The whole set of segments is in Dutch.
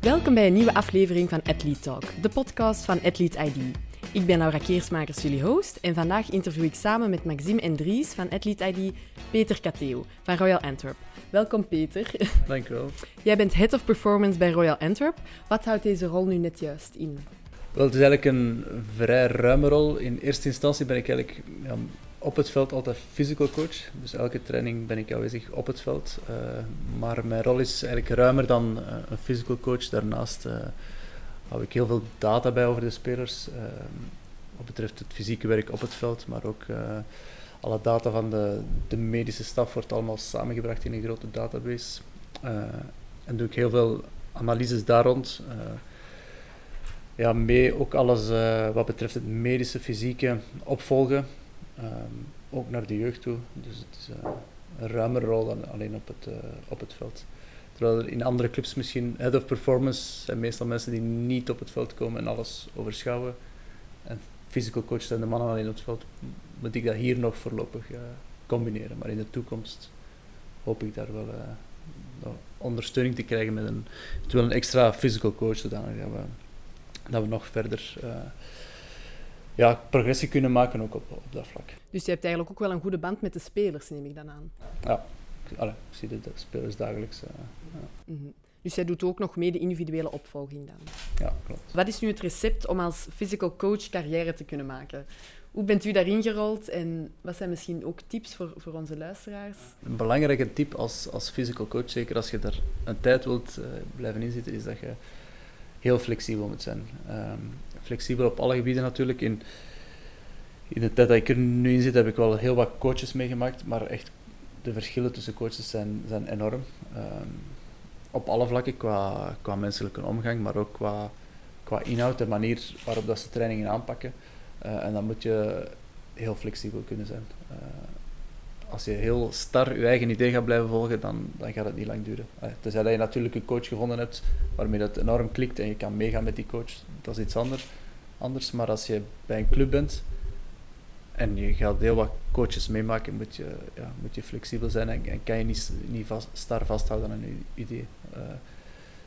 Welkom bij een nieuwe aflevering van Athlete Talk, de podcast van Athlete ID. Ik ben Laura Keersmakers, jullie host, en vandaag interview ik samen met Maxime en Dries van Athlete ID Peter Cateo van Royal Antwerp. Welkom Peter. Dankjewel. Jij bent Head of Performance bij Royal Antwerp. Wat houdt deze rol nu net juist in? Wel, het is eigenlijk een vrij ruime rol. In eerste instantie ben ik eigenlijk ja, op het veld altijd physical coach. Dus elke training ben ik aanwezig op het veld. Uh, maar mijn rol is eigenlijk ruimer dan uh, een physical coach. Daarnaast uh, hou ik heel veel data bij over de spelers. wat betreft het fysieke werk op het veld, maar ook alle data van de, de medische staf wordt allemaal samengebracht in een grote database. en doe ik heel veel analyses daar rond ja, mee ook alles wat betreft het medische, fysieke opvolgen. Um, ook naar de jeugd toe. Dus het is uh, een ruimer rol dan alleen op het, uh, op het veld. Terwijl er in andere clubs misschien head of performance zijn meestal mensen die niet op het veld komen en alles overschouwen. En physical coach zijn de mannen alleen op het veld. Moet ik dat hier nog voorlopig combineren. Maar in de toekomst hoop ik daar wel ondersteuning te krijgen met een, een extra physical coach, zodanig dat we dat we nog verder ja, progressie kunnen maken ook op, op dat vlak. Dus je hebt eigenlijk ook wel een goede band met de spelers, neem ik dan aan? Ja, Allee, ik zie de, spelers dagelijks. Uh, ja. mm -hmm. Dus jij doet ook nog mee de individuele opvolging dan? Ja, klopt. Wat is nu het recept om als physical coach carrière te kunnen maken? Hoe bent u daarin gerold en wat zijn misschien ook tips voor, voor onze luisteraars? Een belangrijke tip als, als physical coach, zeker als je daar een tijd wilt uh, blijven inzitten, is dat je heel flexibel moet zijn. Um, flexibel op alle gebieden natuurlijk. In, in de tijd dat ik er nu in zit, heb ik wel heel wat coaches meegemaakt, maar echt de verschillen tussen coaches zijn, zijn enorm. Um, op alle vlakken, qua, qua menselijke omgang, maar ook qua, qua inhoud en manier waarop dat ze trainingen aanpakken. Uh, en dan moet je heel flexibel kunnen zijn. Uh, als je heel star je eigen idee gaat blijven volgen, dan, dan gaat het niet lang duren. Tenzij je natuurlijk een coach gevonden hebt waarmee dat enorm klikt en je kan meegaan met die coach, dat is iets anders. anders. Maar als je bij een club bent en je gaat heel wat coaches meemaken, moet je, ja, moet je flexibel zijn en, kan je niet, niet star vasthouden aan je idee. Uh,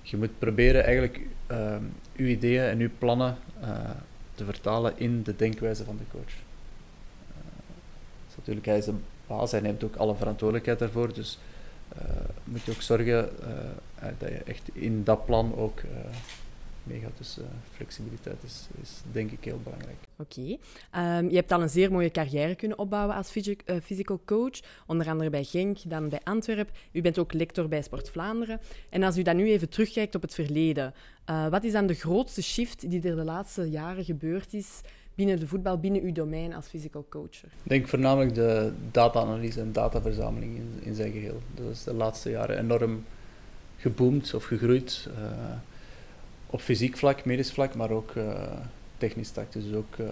je moet proberen eigenlijk uh, je ideeën en je plannen uh, te vertalen in de denkwijze van de coach. Uh, natuurlijk, hij is de baas. Hij neemt ook alle verantwoordelijkheid daarvoor. Dus uh, moet je ook zorgen uh, dat je echt in dat plan ook uh, meegaat. Dus flexibiliteit is, is, denk ik heel belangrijk. Oké. Um, je hebt al een zeer mooie carrière kunnen opbouwen als physical coach. Onder andere bij Genk, dan bij Antwerpen. U bent ook lector bij Sport Vlaanderen. En als u dan nu even terugkijkt op het verleden, wat is dan de grootste shift die er de laatste jaren gebeurd is binnen de voetbal, binnen uw domein als physical coacher? Ik denk voornamelijk de data-analyse en dataverzameling in, in zijn geheel. Dat is de laatste jaren enorm geboomd of gegroeid. Uh, op fysiek vlak, medisch vlak, maar ook uh, technisch tak. Dus ook uh,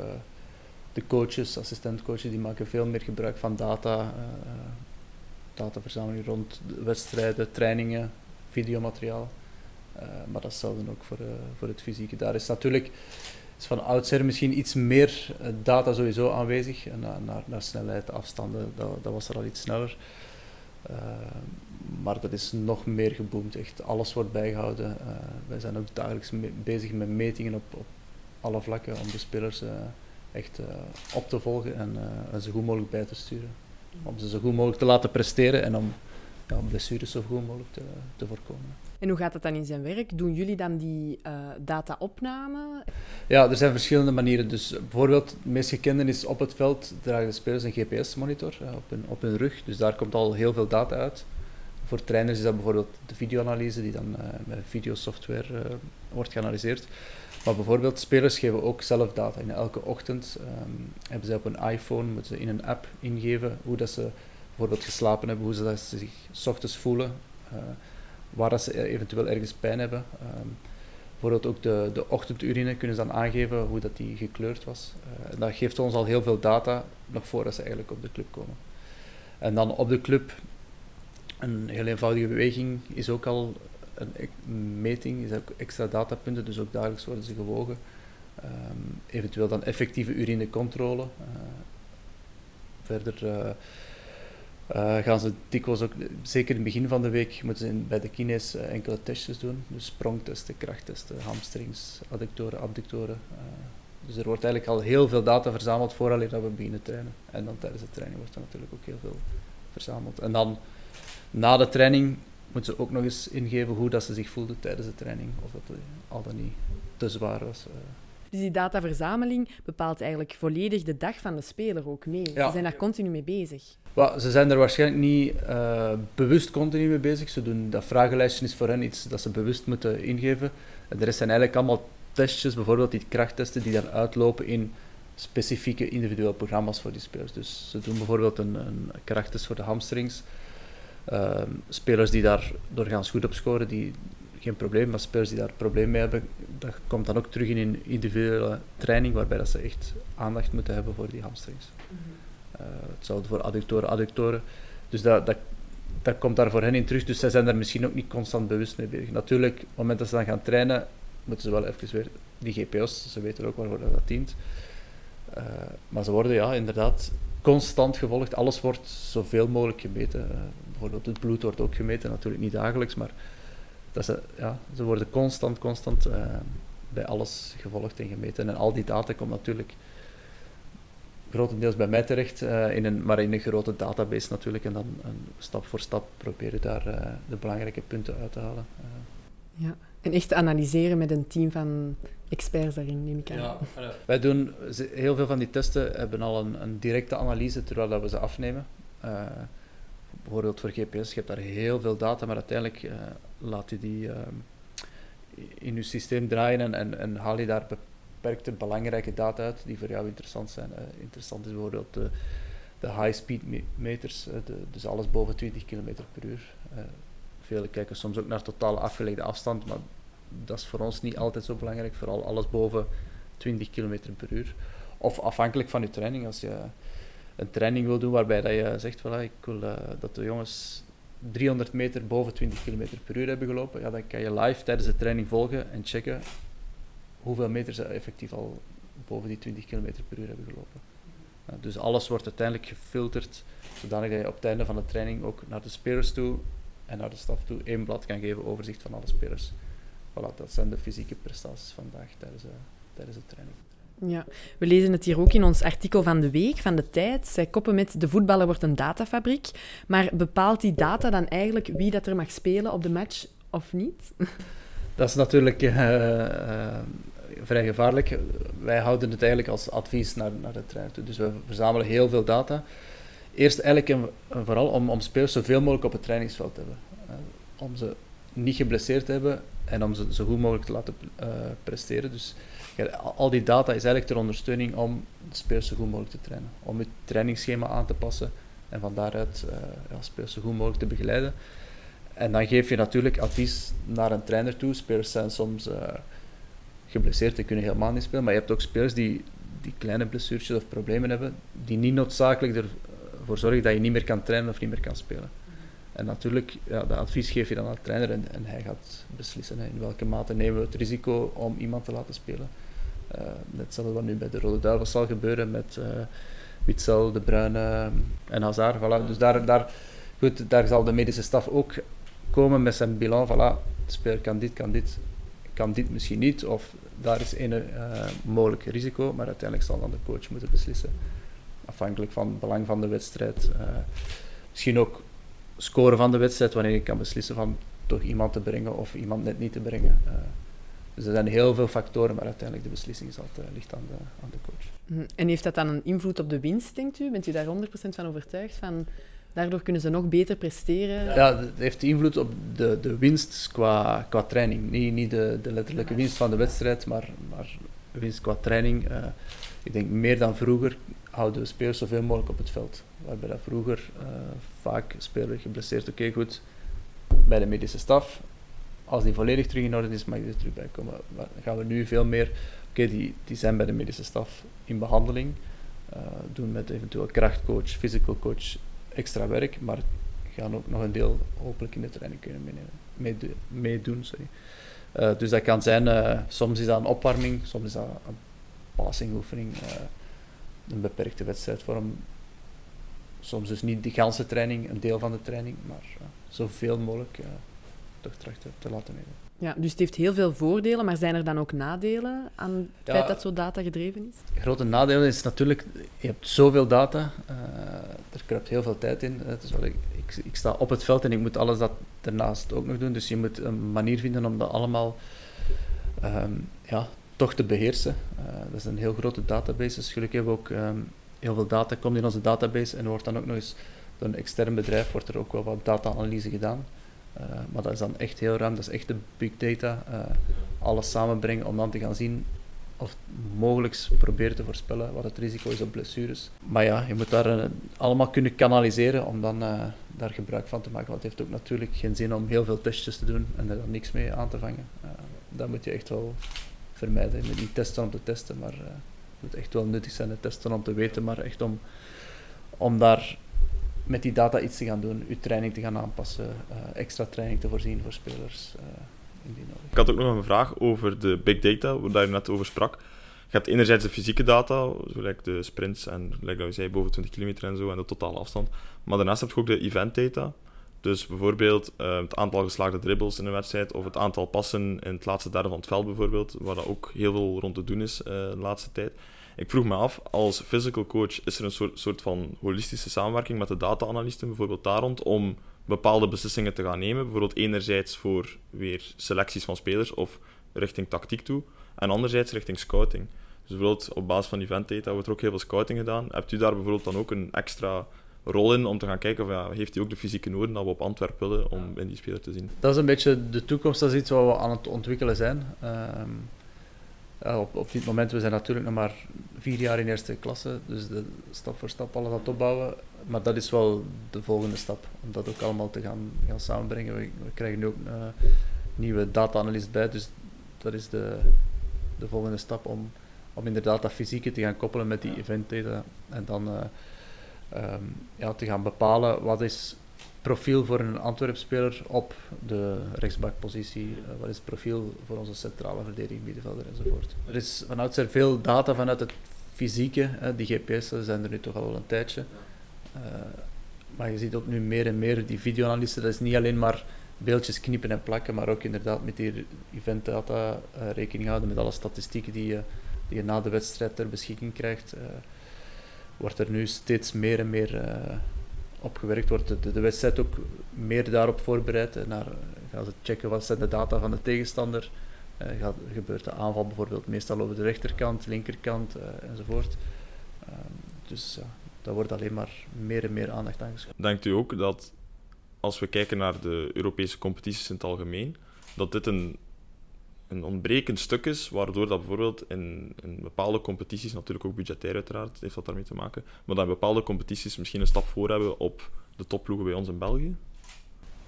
de coaches, assistentcoaches, die maken veel meer gebruik van data. dataverzameling rond wedstrijden, trainingen, videomateriaal. maar dat is hetzelfde ook voor, voor het fysieke. Daar is natuurlijk is van oudsher misschien iets meer eh, data sowieso aanwezig. Naar, naar, naar snelheid, afstanden, dat, dat, was er al iets sneller. Uh, maar dat is nog meer geboomd. Echt alles wordt bijgehouden. Uh, wij zijn ook dagelijks bezig met metingen op, op alle vlakken om de spelers echt op te volgen en zo goed mogelijk bij te sturen. Om ze zo goed mogelijk te laten presteren en om ja, blessures zo goed mogelijk te, te voorkomen. En hoe gaat het dan in zijn werk? Doen jullie dan die uh, data-opname? Ja, er zijn verschillende manieren. Dus bijvoorbeeld, het meest gekende is op het veld dragen de spelers een GPS-monitor uh, op, hun, op hun rug. Dus daar komt al heel veel data uit. Voor trainers is dat bijvoorbeeld de videoanalyse, die dan uh, met videosoftware wordt geanalyseerd. Maar bijvoorbeeld, spelers geven ook zelf data. In elke ochtend um, hebben ze op een iPhone, moeten ze in een app ingeven hoe dat ze bijvoorbeeld geslapen hebben, hoe ze, dat zich ochtends voelen waar dat ze eventueel ergens pijn hebben. Um, bijvoorbeeld ook de, de ochtendurine kunnen ze dan aangeven hoe dat die gekleurd was. Uh, dat geeft ons al heel veel data, nog voordat ze eigenlijk op de club komen. En dan op de club, een heel eenvoudige beweging is ook al een meting, is ook extra datapunten, dus ook dagelijks worden ze gewogen. Um, eventueel dan effectieve urinecontrole. Uh, verder... Uh, gaan ze dikwijls ook, zeker in het begin van de week, moeten ze bij de kines uh, enkele testjes doen. Dus sprongtesten, krachttesten, hamstrings, adductoren, abductoren. Uh, dus er wordt eigenlijk al heel veel data verzameld voordat we beginnen trainen. En dan tijdens de training wordt er natuurlijk ook heel veel verzameld. En dan na de training moeten ze ook nog eens ingeven hoe dat ze zich voelden tijdens de training. Of dat al dan niet te zwaar was. Dus die dataverzameling bepaalt eigenlijk volledig de dag van de speler ook mee. Ze zijn daar continu mee bezig. Well, ze zijn er waarschijnlijk niet uh, bewust continu mee bezig. Ze doen, dat vragenlijstje is voor hen iets dat ze bewust moeten ingeven. En de rest zijn eigenlijk allemaal testjes, bijvoorbeeld die krachttesten, die dan uitlopen in specifieke individuele programma's voor die spelers. Dus ze doen bijvoorbeeld een, een krachttest voor de hamstrings. Uh, spelers die daar doorgaans goed op scoren, die, geen probleem. Maar spelers die daar probleem mee hebben, dat komt dan ook terug in een individuele training, waarbij dat ze echt aandacht moeten hebben voor die hamstrings. Mm -hmm. uh, hetzelfde voor adductoren, adductoren. Dus dat, dat, dat komt daar voor hen in terug. Dus zij zijn daar misschien ook niet constant bewust mee bezig. Natuurlijk, op het moment dat ze dan gaan trainen, moeten ze wel even weer die GPO's, ze weten ook waarvoor dat dient. Uh, maar ze worden ja, inderdaad constant gevolgd. Alles wordt zoveel mogelijk gemeten. Uh, bijvoorbeeld het bloed wordt ook gemeten, natuurlijk niet dagelijks, maar dat ze, ja, ze worden constant, constant uh, bij alles gevolgd en gemeten. En al die data komt natuurlijk grotendeels bij mij terecht, uh, in een, maar in een grote database natuurlijk. En dan een, stap voor stap proberen daar uh, de belangrijke punten uit te halen. Ja, en echt analyseren met een team van experts daarin, neem ik aan. Ja, wij doen heel veel van die testen hebben al een, een directe analyse terwijl dat we ze afnemen bijvoorbeeld voor GPS, je hebt daar heel veel data, maar uiteindelijk uh, laat je die uh, in je systeem draaien en, en, haal je daar beperkte belangrijke data uit die voor jou interessant zijn. Uh, interessant is bijvoorbeeld de, de high-speed meters, de, dus alles boven 20 km per uur. velen kijken soms ook naar totaal afgelegde afstand, maar dat is voor ons niet altijd zo belangrijk, vooral alles boven 20 km per uur. Of afhankelijk van je training, als je een training wil doen waarbij dat je zegt, voilà, ik wil uh, dat de jongens 300 meter boven 20 km per uur hebben gelopen, ja, dan kan je live tijdens de training volgen en checken hoeveel meter ze effectief al boven die 20 km per uur hebben gelopen. Ja, dus alles wordt uiteindelijk gefilterd, zodanig dat je op het einde van de training ook naar de spelers toe en naar de staf toe één blad kan geven, overzicht van alle spelers. Voilà, dat zijn de fysieke prestaties vandaag tijdens, uh, tijdens de training. Ja, we lezen het hier ook in ons artikel van de week, van de tijd. Zij koppen met de voetballer wordt een datafabriek. Maar bepaalt die data dan eigenlijk wie dat er mag spelen op de match of niet? Dat is natuurlijk uh, uh, vrij gevaarlijk. Wij houden het eigenlijk als advies naar, naar de trainer. Dus we verzamelen heel veel data. Eerst eigenlijk en vooral om, om spelers zoveel mogelijk op het trainingsveld te hebben. Uh, om ze niet geblesseerd te hebben en om ze zo goed mogelijk te laten presteren. Dus al die data is eigenlijk ter ondersteuning om de spelers zo goed mogelijk te trainen. Om het trainingsschema aan te passen en van daaruit uh, ja, spelers zo goed mogelijk te begeleiden. En dan geef je natuurlijk advies naar een trainer toe. Spelers zijn soms uh, geblesseerd en kunnen helemaal niet spelen. Maar je hebt ook spelers die, die kleine blessuurtjes of problemen hebben, die niet noodzakelijk ervoor zorgen dat je niet meer kan trainen of niet meer kan spelen. En natuurlijk, ja, dat advies geef je dan aan de trainer en, hij gaat beslissen in welke mate nemen we het risico om iemand te laten spelen. Uh, net hetzelfde wat nu bij de Rode Duivels zal gebeuren met uh, Witzel, De Bruyne en Hazard. Voilà. Dus daar, daar, goed, daar zal de medische staf ook komen met zijn bilan. Voilà, de speler kan dit, kan dit, kan dit misschien niet. Of daar is een uh, mogelijk risico, maar uiteindelijk zal dan de coach moeten beslissen. Afhankelijk van het belang van de wedstrijd. misschien ook scoren van de wedstrijd, wanneer je kan beslissen van toch iemand te brengen of iemand net niet te brengen. Uh, dus er zijn heel veel factoren, maar uiteindelijk de beslissing is altijd, uh, ligt aan de, aan de coach. Mhm. En heeft dat dan een invloed op de winst, denkt u? Bent u daar 100% van overtuigd? Van, daardoor kunnen ze nog beter presteren? Ja, het heeft invloed op de, de winst qua, qua training. Niet, niet de, de letterlijke winst van de wedstrijd, maar, maar winst qua training. Uh, ik denk meer dan vroeger houden we spelers zoveel mogelijk op het veld. Waarbij dat vroeger uh, vaak speler geblesseerd, oké goed, bij de medische staf. Als die volledig terug in orde is, mag je er terug bij komen. Maar gaan we nu veel meer, oké, die, die zijn bij de medische staf in behandeling. Uh, doen met eventueel krachtcoach, physical coach extra werk, maar gaan ook nog een deel hopelijk in de training kunnen meedoen. Sorry. Uh, dus dat kan zijn, soms is dat een opwarming, soms is dat een passingoefening, een beperkte wedstrijdvorm soms dus niet de ganse training, een deel van de training, maar zoveel mogelijk toch trachten te laten meten. Ja, dus het heeft heel veel voordelen, maar zijn er dan ook nadelen aan het feit dat zo data gedreven is? grote nadeel is natuurlijk, je hebt zoveel data, uh, er kruipt heel veel tijd in. Het is wel, ik, ik, sta op het veld en ik moet alles dat daarnaast ook nog doen, dus je moet een manier vinden om dat allemaal ehm, ja, toch te beheersen. Uh, dat is een heel grote database, dus gelukkig hebben we ook ehm, heel veel data, komt in onze database en wordt dan ook nog eens door een extern bedrijf wordt er ook wel wat data-analyse gedaan. Uh, maar dat is dan echt heel ruim, dat is echt de big data. Uh, alles samenbrengen om dan te gaan zien of mogelijk proberen te voorspellen wat het risico is op blessures. Maar ja, je moet daar allemaal kunnen kanaliseren om dan daar gebruik van te maken. Want het heeft ook natuurlijk geen zin om heel veel testjes te doen en er dan niks mee aan te vangen. dat moet je echt wel vermijden. Je moet niet testen om te testen, maar het moet echt wel nuttig zijn, de testen om te weten, maar echt om, om daar met die data iets te gaan doen, je training te gaan aanpassen, uh, extra training te voorzien voor spelers. Uh, indien nodig. Ik had ook nog een vraag over de big data, waar je net over sprak. Je hebt enerzijds de fysieke data, zoals de sprints en, like dat zei, boven 20 kilometer en zo, en de totale afstand. Maar daarnaast heb je ook de event data. Dus bijvoorbeeld uh, het aantal geslaagde dribbles in een wedstrijd, of het aantal passen in het laatste derde van het veld bijvoorbeeld, waar dat ook heel veel rond te doen is de laatste tijd. Ik vroeg me af, als physical coach, is er een soort, soort van holistische samenwerking met de data-analysten, bijvoorbeeld daar rond, om bepaalde beslissingen te gaan nemen? Bijvoorbeeld enerzijds voor weer selecties van spelers of richting tactiek toe, en anderzijds richting scouting. Dus bijvoorbeeld op basis van event data wordt er ook heel veel scouting gedaan. Hebt u daar bijvoorbeeld dan ook een extra rol in om te gaan kijken of ja, heeft hij ook de fysieke noden dat we op Antwerpen willen om in die speler te zien? Dat is een beetje de toekomst, dat is iets wat we aan het ontwikkelen zijn. Ehm, op, op dit moment, we zijn natuurlijk nog maar vier jaar in eerste klasse, dus de, stap voor stap alles aan het opbouwen. Maar dat is wel de volgende stap, om dat ook allemaal te gaan, gaan samenbrengen. We, krijgen nu ook een uh, nieuwe data-analyst bij, dus dat is de, de volgende stap om, om inderdaad dat fysieke te gaan koppelen met die event data en dan uh, um, ja, te gaan bepalen wat is profiel voor een Antwerp-speler op de rechtsbakpositie? Uh, wat is profiel voor onze centrale verdediging, middenvelder enzovoort? Er is van oudsher veel data vanuit het fysieke. Die GPS'en zijn er nu toch al wel een tijdje. Uh, maar je ziet ook nu meer en meer die videoanalisten. Dat is niet alleen maar beeldjes knippen en plakken, maar ook inderdaad met die eventdata rekening houden met alle statistieken die je, die je na de wedstrijd ter beschikking krijgt. Wordt er nu steeds meer en meer opgewerkt wordt. De, de, wedstrijd ook meer daarop voorbereid. Naar, gaan ze checken wat zijn de data van de tegenstander. Uh, gaat, gebeurt de aanval bijvoorbeeld meestal over de rechterkant, linkerkant uh, enzovoort. Uh, dus ja, daar wordt alleen maar meer en meer aandacht aan geschreven. Denkt u ook dat als we kijken naar de Europese competities in het algemeen, dat dit een een ontbrekend stuk is, waardoor dat bijvoorbeeld in, in, bepaalde competities, natuurlijk ook budgetair uiteraard, heeft dat daarmee te maken, maar dat bepaalde competities misschien een stap voor hebben op de topploegen bij ons in België?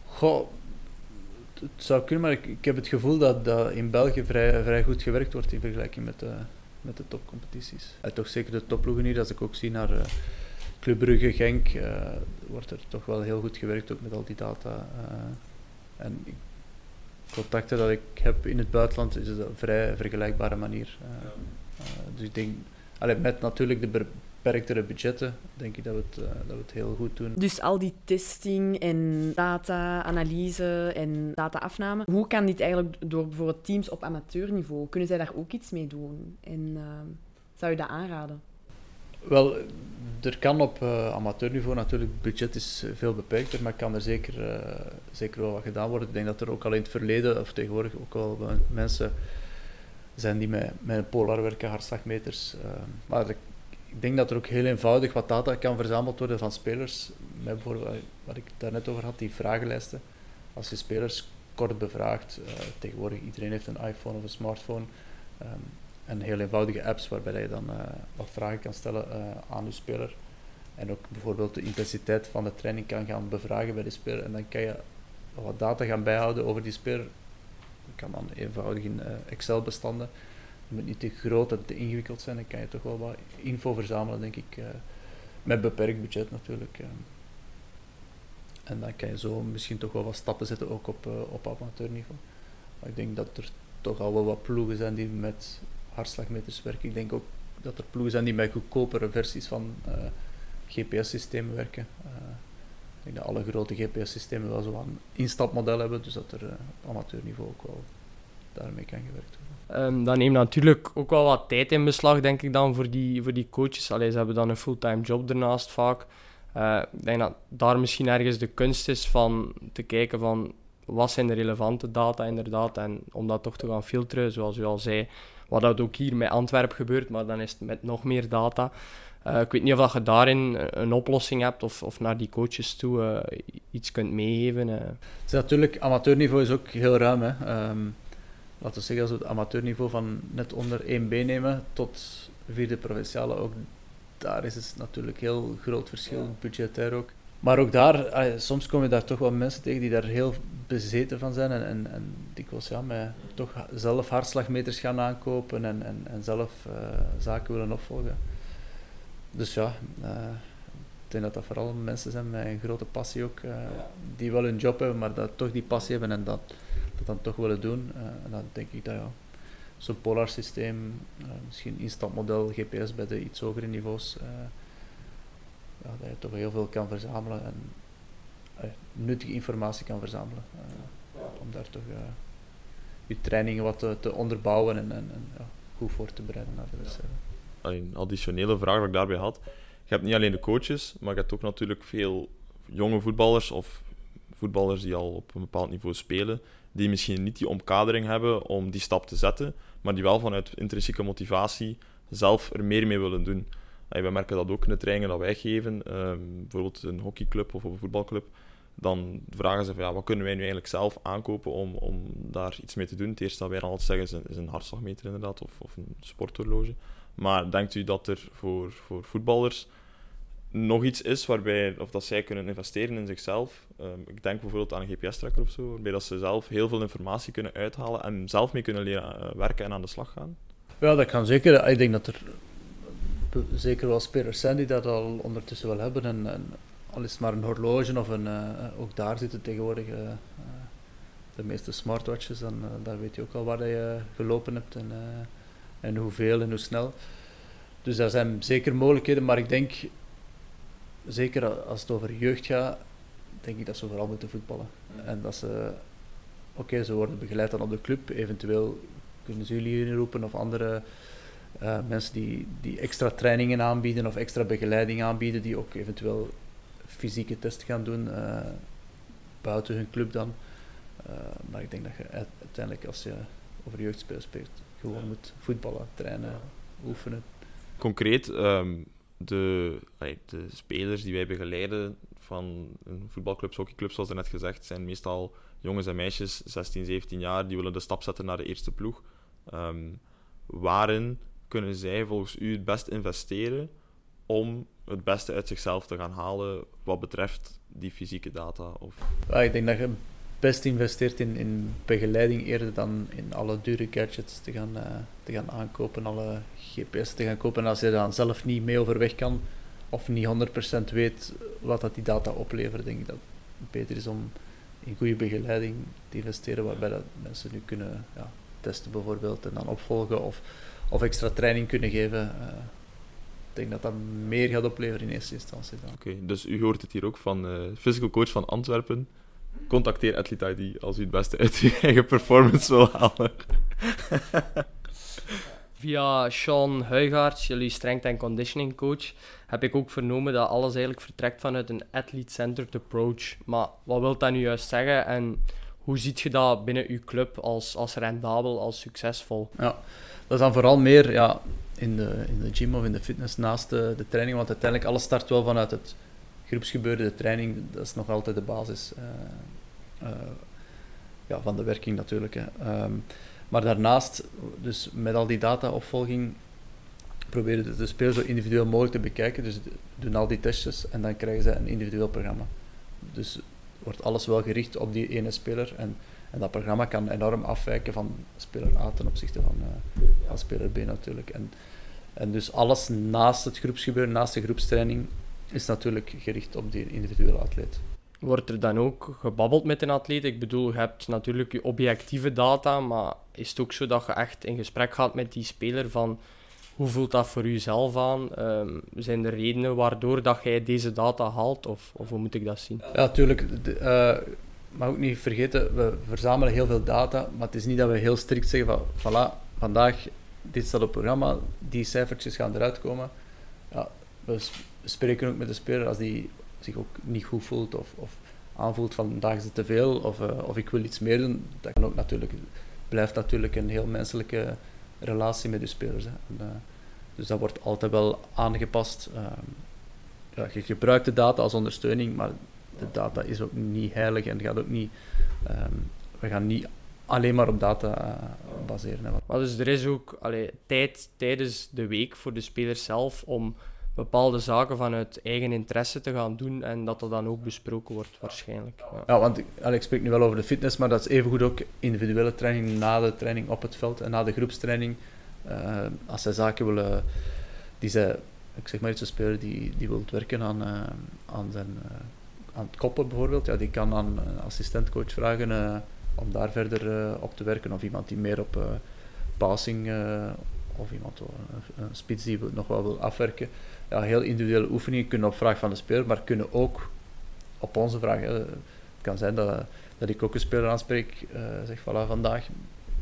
Goh, het zou kunnen, maar ik, heb het gevoel dat, dat in België vrij, vrij goed gewerkt wordt in vergelijking met de, met de topcompetities. En toch zeker de topploegen hier, als ik ook zie naar uh, Club Brugge, Genk, uh, wordt er toch wel heel goed gewerkt ook met al die data. Uh, en contacten dat ik heb in het buitenland is het een vrij vergelijkbare manier. Uh, uh, dus ik denk, allee, met natuurlijk de beperktere budgetten, denk ik dat we, het, uh, dat we het heel goed doen. Dus al die testing en data-analyse en data-afname, hoe kan dit eigenlijk door bijvoorbeeld teams op amateurniveau? Kunnen zij daar ook iets mee doen? En zou je dat aanraden? Wel, er kan op uh, amateurniveau natuurlijk, budget is veel beperkter, maar kan er zeker, uh, zeker wel wat gedaan worden. Ik denk dat er ook al in het verleden, of tegenwoordig ook wel mensen zijn die met, met polar werken, hartslagmeters. Maar ik denk dat er ook heel eenvoudig wat data kan verzameld worden van spelers. Met bijvoorbeeld wat ik daar net over had, die vragenlijsten. Als je spelers kort bevraagt, tegenwoordig iedereen heeft een iPhone of een smartphone. Um, en heel eenvoudige apps waarbij je dan uh, wat vragen kan stellen uh, aan je speler. En ook bijvoorbeeld de intensiteit van de training kan gaan bevragen bij de speler. En dan kan je wat data gaan bijhouden over die speler. Dat kan dan eenvoudig in uh, Excel-bestanden. Het moet niet te groot en te ingewikkeld zijn. Dan kan je toch wel wat info verzamelen, denk ik. met beperkt budget natuurlijk. En dan kan je zo misschien toch wel wat stappen zetten, ook op, op amateurniveau. Maar ik denk dat er toch al wel wat ploegen zijn die met hartslagmeters werken. Ik denk ook dat er ploegen zijn die met goedkopere versies van, uh, GPS-systemen werken. ik denk dat alle grote GPS-systemen wel zo'n instapmodel hebben, dus dat er op amateurniveau ook wel daarmee kan gewerkt worden. Um, dat neemt natuurlijk ook wel wat tijd in beslag, denk ik dan, voor die, voor die coaches. Allee, ze hebben dan een fulltime job ernaast vaak. Ik denk dat daar misschien ergens de kunst is van te kijken van wat zijn de relevante data inderdaad en om dat toch te gaan filteren, zoals u al zei, wat dat ook hier met Antwerpen gebeurt, maar dan is het met nog meer data. Uh, ik weet niet of je daarin een oplossing hebt of, of naar die coaches toe uh, iets kunt meegeven. Uh. Het is natuurlijk, amateurniveau is ook heel ruim. Hè. Um, laten we zeggen, als we het amateurniveau van net onder 1B nemen tot vierde provinciale, ook daar is het natuurlijk heel groot verschil, budgetair ook. Maar ook daar, soms kom je daar toch wel mensen tegen die daar heel bezeten van zijn en, en, en dikwijls ja, met toch zelf hartslagmeters gaan aankopen en, en, en zelf uh, zaken willen opvolgen. Dus ja, uh, ik denk dat dat vooral mensen zijn met een grote passie ook, uh, die wel hun job hebben, maar dat toch die passie hebben en dat, dat dan toch willen doen. en dan denk ik dat ja, zo'n polar systeem, misschien instapmodel, GPS bij de iets hogere niveaus, ja, dat je toch heel veel kan verzamelen en uh, nuttige informatie kan verzamelen. Uh, om daar toch uh, je trainingen wat te, te onderbouwen en, en, en ja, goed voor te bereiden naar de wedstrijd. Een additionele vraag dat ik daarbij had. Je hebt niet alleen de coaches, maar je hebt ook natuurlijk veel jonge voetballers of voetballers die al op een bepaald niveau spelen, die misschien niet die omkadering hebben om die stap te zetten, maar die wel vanuit intrinsieke motivatie zelf er meer mee willen doen. We merken dat ook in de trainingen dat wij geven, ehm, bijvoorbeeld een hockeyclub of een voetbalclub. Dan vragen ze van ja, wat kunnen wij nu eigenlijk zelf aankopen om, om daar iets mee te doen. Het eerste dat wij dan altijd zeggen is een, hartslagmeter inderdaad, of, of een sporthorloge. Maar denkt u dat er voor, voor voetballers nog iets is waarbij of dat zij kunnen investeren in zichzelf? Um, ik denk bijvoorbeeld aan een GPS-tracker of zo, waarbij dat ze zelf heel veel informatie kunnen uithalen en zelf mee kunnen leren uh, werken en aan de slag gaan. Ja, dat kan zeker. Ik denk dat er zeker wel spelers zijn die dat al ondertussen wel hebben. En, en al is het maar een horloge of een, uh, ook daar zitten tegenwoordig uh, de meeste smartwatches. En daar weet je ook al waar je gelopen hebt en, en hoeveel en hoe snel. Dus daar zijn zeker mogelijkheden, maar ik denk, zeker als het over jeugd gaat, denk ik dat ze vooral moeten voetballen. En dat ze, oké, ze worden begeleid dan op de club, eventueel kunnen ze jullie inroepen of andere uh, mensen die, die extra trainingen aanbieden of extra begeleiding aanbieden, die ook eventueel fysieke testen gaan doen uh, buiten hun club dan. Uh, maar ik denk dat je uiteindelijk als je over jeugdspel speelt, gewoon moet voetballen, trainen, oefenen. Concreet, um, de, de spelers die wij begeleiden van een voetbalclub, hockeyclub zoals er net gezegd, zijn meestal jongens en meisjes, 16, 17 jaar, die willen de stap zetten naar de eerste ploeg. Um, waarin kunnen zij volgens u het best investeren om het beste uit zichzelf te gaan halen wat betreft die fysieke data? Of... Ja, ik denk dat je best investeert in, in begeleiding eerder dan in alle dure gadgets te gaan, uh, te gaan aankopen, alle GPS te gaan kopen. als je dan zelf niet mee overweg kan of niet 100% weet wat dat die data oplevert, denk ik dat het beter is om in goede begeleiding te investeren, waarbij dat mensen nu kunnen ja, testen bijvoorbeeld en dan opvolgen of of extra training kunnen geven. Uh, ik denk dat dat meer gaat opleveren in eerste instantie. Oké, dus u hoort het hier ook van uh, physical coach van Antwerpen. Contacteer Athlete ID als u het beste uit uw eigen performance wil halen. Via Sean Huigaerts, jullie strength and conditioning coach, heb ik ook vernomen dat alles eigenlijk vertrekt vanuit een athlete-centered approach. Maar wat wil dat nu juist zeggen en hoe ziet je dat binnen uw club als, als rendabel, als succesvol? Ja, dat is dan vooral meer ja, in, de, in de gym of in de fitness naast de, de training, want uiteindelijk alles start wel vanuit het groepsgebeuren, de training, dat is nog altijd de basis uh, uh, ja, van de werking natuurlijk. Hè. Um, maar daarnaast, dus met al die dataopvolging, proberen de, de spelers zo individueel mogelijk te bekijken. Dus doen al die testjes en dan krijgen ze een individueel programma. Dus wordt alles wel gericht op die ene speler. En en dat programma kan enorm afwijken van speler A ten opzichte van, uh, van speler B natuurlijk. En, en dus alles naast het groepsgebeuren, naast de groepstraining, is natuurlijk gericht op die individuele atleet. Wordt er dan ook gebabbeld met een atleet? Ik bedoel, je hebt natuurlijk je objectieve data, maar is het ook zo dat je echt in gesprek gaat met die speler van Hoe voelt dat voor u zelf aan? Ehm, zijn er redenen waardoor dat jij deze data haalt? Of, of hoe moet ik dat zien? Ja, natuurlijk. Uh, maar ook niet vergeten, we verzamelen heel veel data, maar het is niet dat we heel strikt zeggen van, voilà, vandaag, dit staat op programma, die cijfertjes gaan eruit komen. Ja, we spreken ook met de speler als die zich ook niet goed voelt of, of aanvoelt van vandaag is het te veel of, uh, of ik wil iets meer doen. Dat kan ook natuurlijk, blijft natuurlijk een heel menselijke relatie met de spelers. Hè. En, uh, dus dat wordt altijd wel aangepast. Uh, ja, je gebruikt de data als ondersteuning, maar de data is ook niet heilig en gaat ook niet, um, we gaan niet alleen maar op data uh, baseren. Hè. Dus er is ook allee, tijd tijdens de week voor de spelers zelf om bepaalde zaken vanuit eigen interesse te gaan doen en dat dat dan ook besproken wordt waarschijnlijk. Ja, want ik spreek nu wel over de fitness, maar dat is evengoed ook individuele training na de training op het veld en na de groepstraining. Uh, als zij zaken willen, die zij, ik zeg maar iets, een speler die, die wil werken aan, uh, aan, zijn, uh, aan het koppen bijvoorbeeld, ja, die kan aan een assistentcoach vragen om daar verder op te werken of iemand die meer op passing of iemand, een spits die nog wel wil afwerken ja, heel individuele oefeningen kunnen op vraag van de speler, maar kunnen ook op onze vraag. Hè. Het kan zijn dat, dat ik ook een speler aanspreek, uh, zeg voilà, vandaag,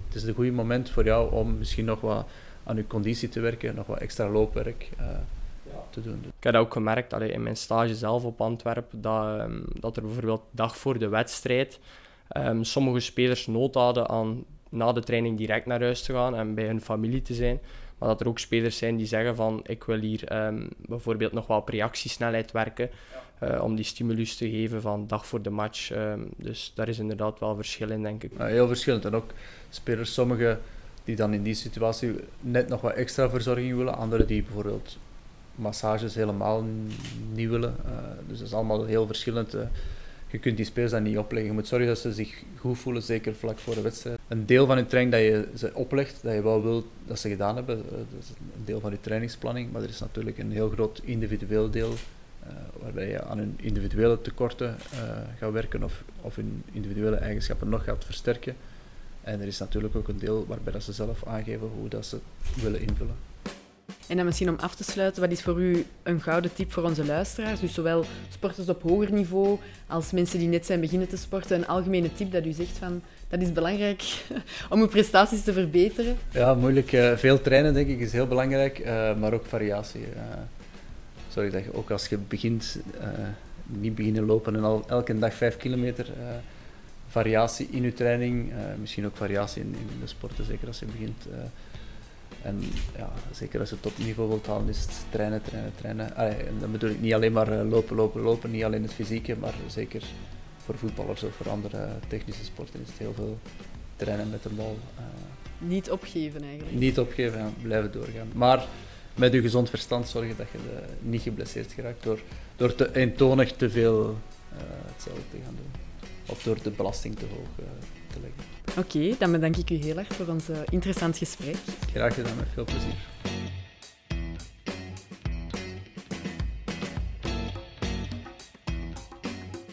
het is een goed moment voor jou om misschien nog wat aan je conditie te werken, nog wat extra loopwerk uh, te doen. Ik heb dat ook gemerkt allee, in mijn stage zelf op Antwerpen, dat, um, dat er bijvoorbeeld dag voor de wedstrijd um, sommige spelers nood hadden aan na de training direct naar huis te gaan en bij hun familie te zijn. Maar dat er ook spelers zijn die zeggen van ik wil hier um, bijvoorbeeld nog wel op reactiesnelheid werken. Uh, om die stimulus te geven van dag voor de match. Um, dus daar is inderdaad wel verschil in, denk ik. Ja, heel verschillend. En ook spelers, sommigen die dan in die situatie net nog wat extra verzorging willen. Anderen die bijvoorbeeld massages helemaal niet willen. Uh, dus dat is allemaal heel verschillend. Uh, je kunt die spelers dan niet opleggen. Je moet zorgen dat ze zich goed voelen, zeker vlak voor de wedstrijd. Een deel van je training dat je ze oplegt, dat je wel wilt dat ze gedaan hebben, eh, dat is een deel van je trainingsplanning. Maar er is natuurlijk een heel groot individueel deel, uh, waarbij je aan hun individuele tekorten uh, gaat werken of, of hun individuele eigenschappen nog gaat versterken. En er is natuurlijk ook een deel waarbij dat ze zelf aangeven hoe dat ze willen invullen. En dan misschien om af te sluiten, wat is voor u een gouden tip voor onze luisteraars? Dus zowel sporters op hoger niveau als mensen die net zijn beginnen te sporten. Een algemene tip dat u zegt van dat is belangrijk om uw prestaties te verbeteren? Ja, moeilijk. Uh, veel trainen denk ik is heel belangrijk, uh, maar ook variatie. Uh, sorry dat je ook als je begint, niet beginnen lopen en al elke dag vijf kilometer variatie in je training, misschien ook variatie in, de sporten, zeker als je begint. En ja, zeker als je topniveau wilt halen, is het trainen, trainen, trainen. Allee, en dan bedoel ik niet alleen maar eh, lopen, lopen, lopen, niet alleen het fysieke, maar zeker voor voetballers of voor andere technische sporten is het heel veel trainen met de bal. Uh, niet opgeven eigenlijk. Niet opgeven, blijven doorgaan. Maar met je gezond verstand zorgen dat je de, niet geblesseerd geraakt door, door te eentonig te veel uh, hetzelfde te gaan doen. Of door de belasting te hoog uh, te leggen. Oké, okay, dan bedank ik u heel erg voor ons interessant gesprek. Graag gedaan, met veel plezier.